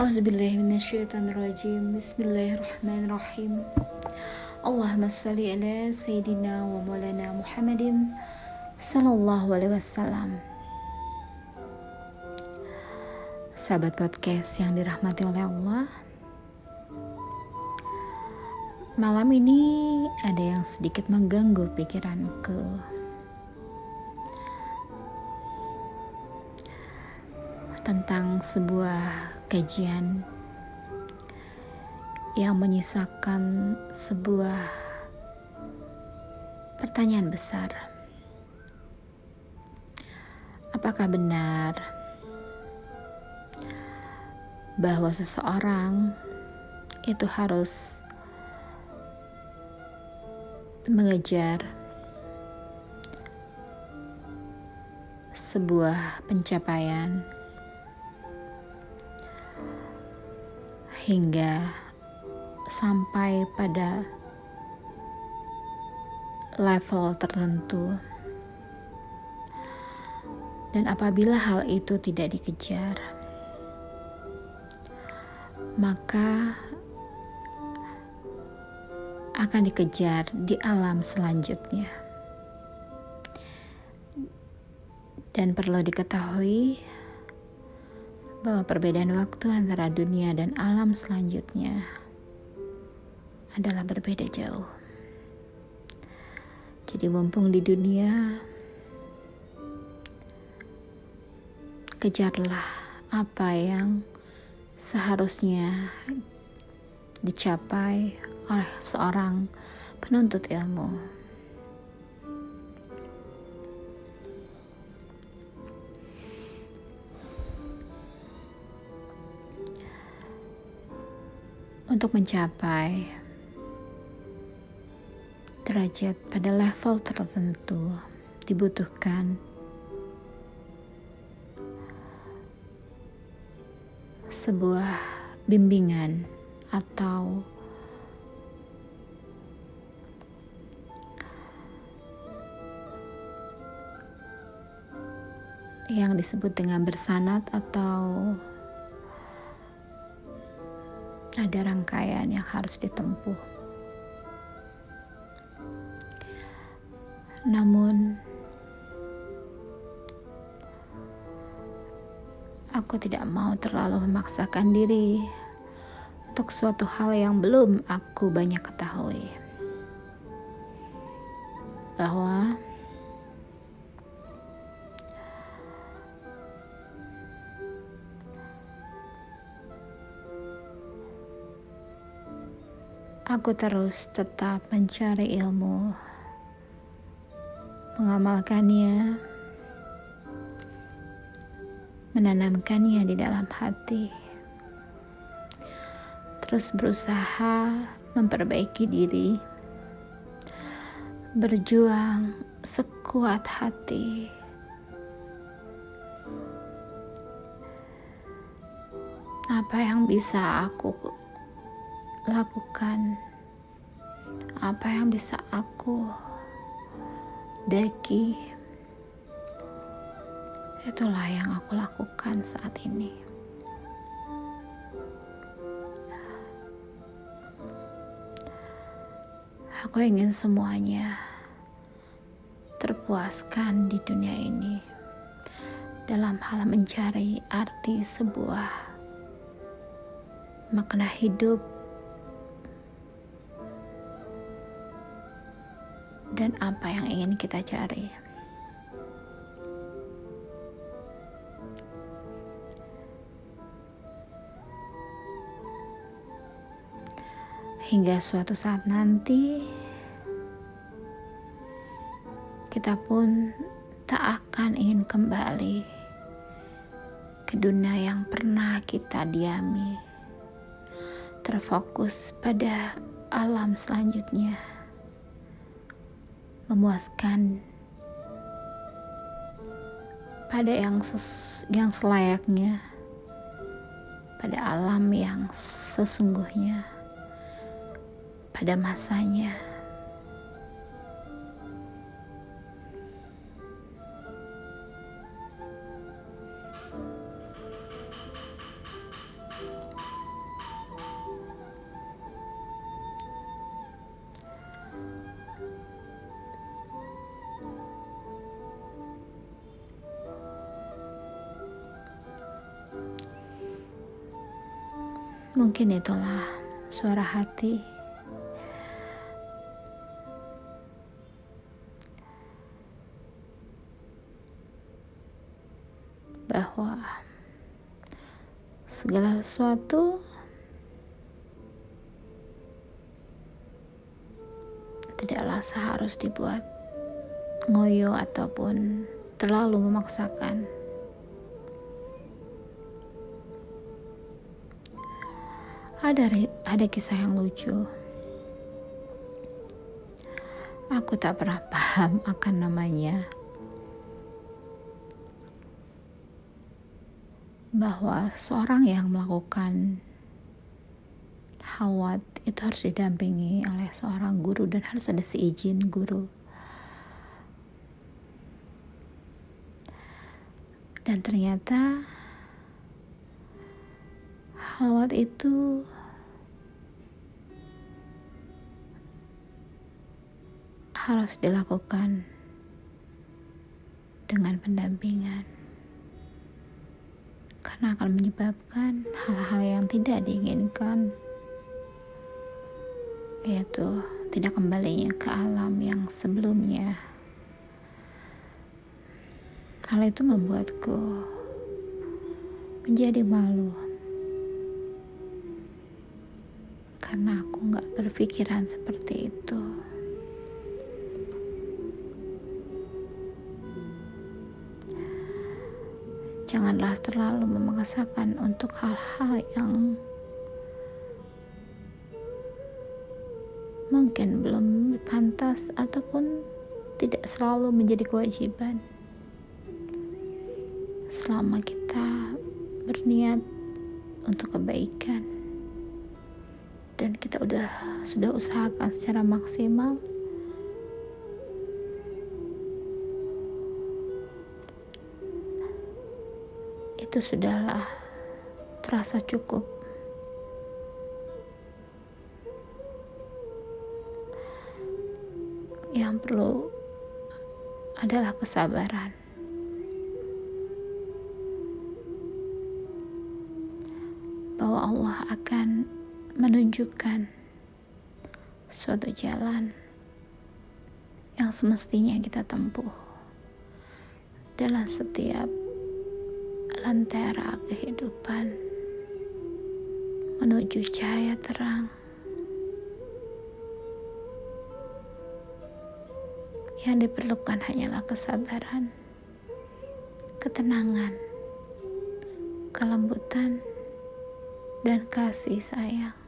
Auzubillahiminasyaitonirrajim Bismillahirrahmanirrahim. Allahumma salli ala Sayyidina wa maulana Muhammadin Sallallahu alaihi wasallam. Sahabat podcast yang dirahmati oleh Allah Malam ini ada yang sedikit mengganggu pikiranku tentang sebuah kajian yang menyisakan sebuah pertanyaan besar. Apakah benar bahwa seseorang itu harus mengejar sebuah pencapaian? Hingga sampai pada level tertentu. Dan apabila hal itu tidak dikejar, maka akan dikejar di alam selanjutnya. Dan perlu diketahui bahwa perbedaan waktu antara dunia dan alam selanjutnya adalah berbeda jauh. Jadi mumpung di dunia, kejarlah apa yang seharusnya dicapai oleh seorang penuntut ilmu. Untuk mencapai derajat pada level tertentu dibutuhkan. Sebuah bimbingan atau yang disebut dengan bersanat atau ada rangkaian yang harus ditempuh. Namun, aku tidak mau terlalu memaksakan diri untuk suatu hal yang belum aku banyak ketahui. Aku terus tetap mencari ilmu, mengamalkannya, menanamkannya di dalam hati, terus berusaha memperbaiki diri, berjuang sekuat hati. Apa yang bisa aku lakukan apa yang bisa aku daki. Itulah yang aku lakukan saat ini. Aku ingin semuanya terpuaskan di dunia ini dalam hal mencari arti sebuah makna hidup dan apa yang ingin kita cari. Hingga suatu saat nanti, kita pun tak akan ingin kembali ke dunia yang pernah kita diami, terfokus pada alam selanjutnya memuaskan pada yang ses yang selayaknya pada alam yang sesungguhnya pada masanya Mungkin itulah suara hati bahwa segala sesuatu tidaklah seharus dibuat ngoyo ataupun terlalu memaksakan. Ada ada kisah yang lucu. Aku tak pernah paham akan namanya. Bahwa seorang yang melakukan hawat itu harus didampingi oleh seorang guru dan harus ada seizin guru. Dan ternyata Halwat itu harus dilakukan dengan pendampingan. Karena akan menyebabkan hal-hal yang tidak diinginkan yaitu tidak kembalinya ke alam yang sebelumnya. Hal itu membuatku menjadi malu karena aku nggak berpikiran seperti itu. Janganlah terlalu memaksakan untuk hal-hal yang mungkin belum pantas ataupun tidak selalu menjadi kewajiban. Selama kita berniat untuk kebaikan dan kita udah sudah usahakan secara maksimal. Itu sudahlah terasa cukup. Yang perlu adalah kesabaran menunjukkan suatu jalan yang semestinya kita tempuh dalam setiap lentera kehidupan menuju cahaya terang yang diperlukan hanyalah kesabaran, ketenangan, kelembutan, dan kasih sayang.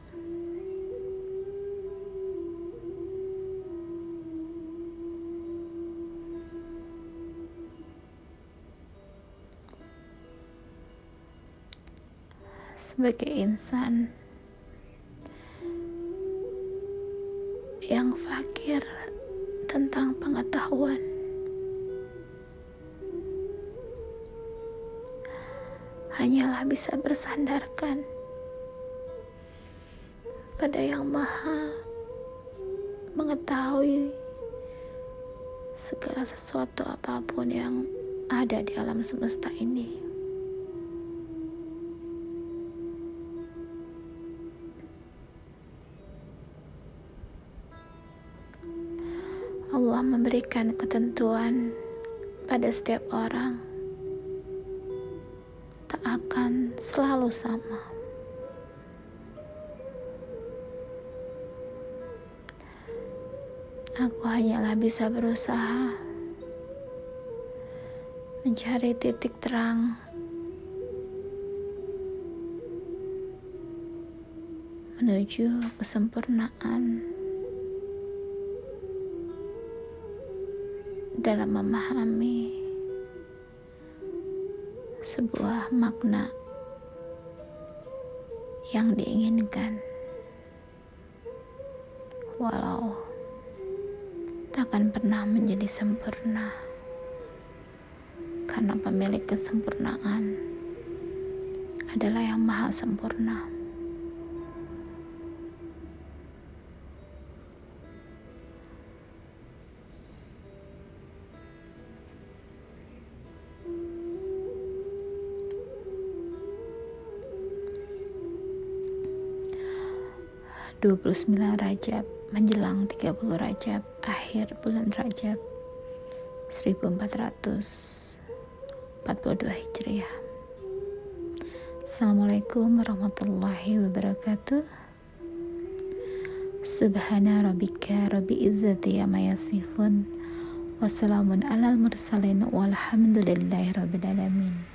Sebagai insan yang fakir tentang pengetahuan. Hanyalah bisa bersandarkan pada yang maha mengetahui segala sesuatu apa pun yang ada di alam semesta ini. Memberikan ketentuan pada setiap orang tak akan selalu sama. Aku hanyalah bisa berusaha mencari titik terang menuju kesempurnaan. Dalam memahami sebuah makna yang diinginkan, walau takkan pernah menjadi sempurna, karena pemilik kesempurnaan adalah yang maha sempurna. 29 Rajab menjelang 30 Rajab akhir bulan Rajab 1442 Hijriah. Assalamualaikum warahmatullahi wabarakatuh. Subhana rabbika rabbi izzati amma yasifun Wassalamun alal mursalin walhamdulillahi rabbil alamin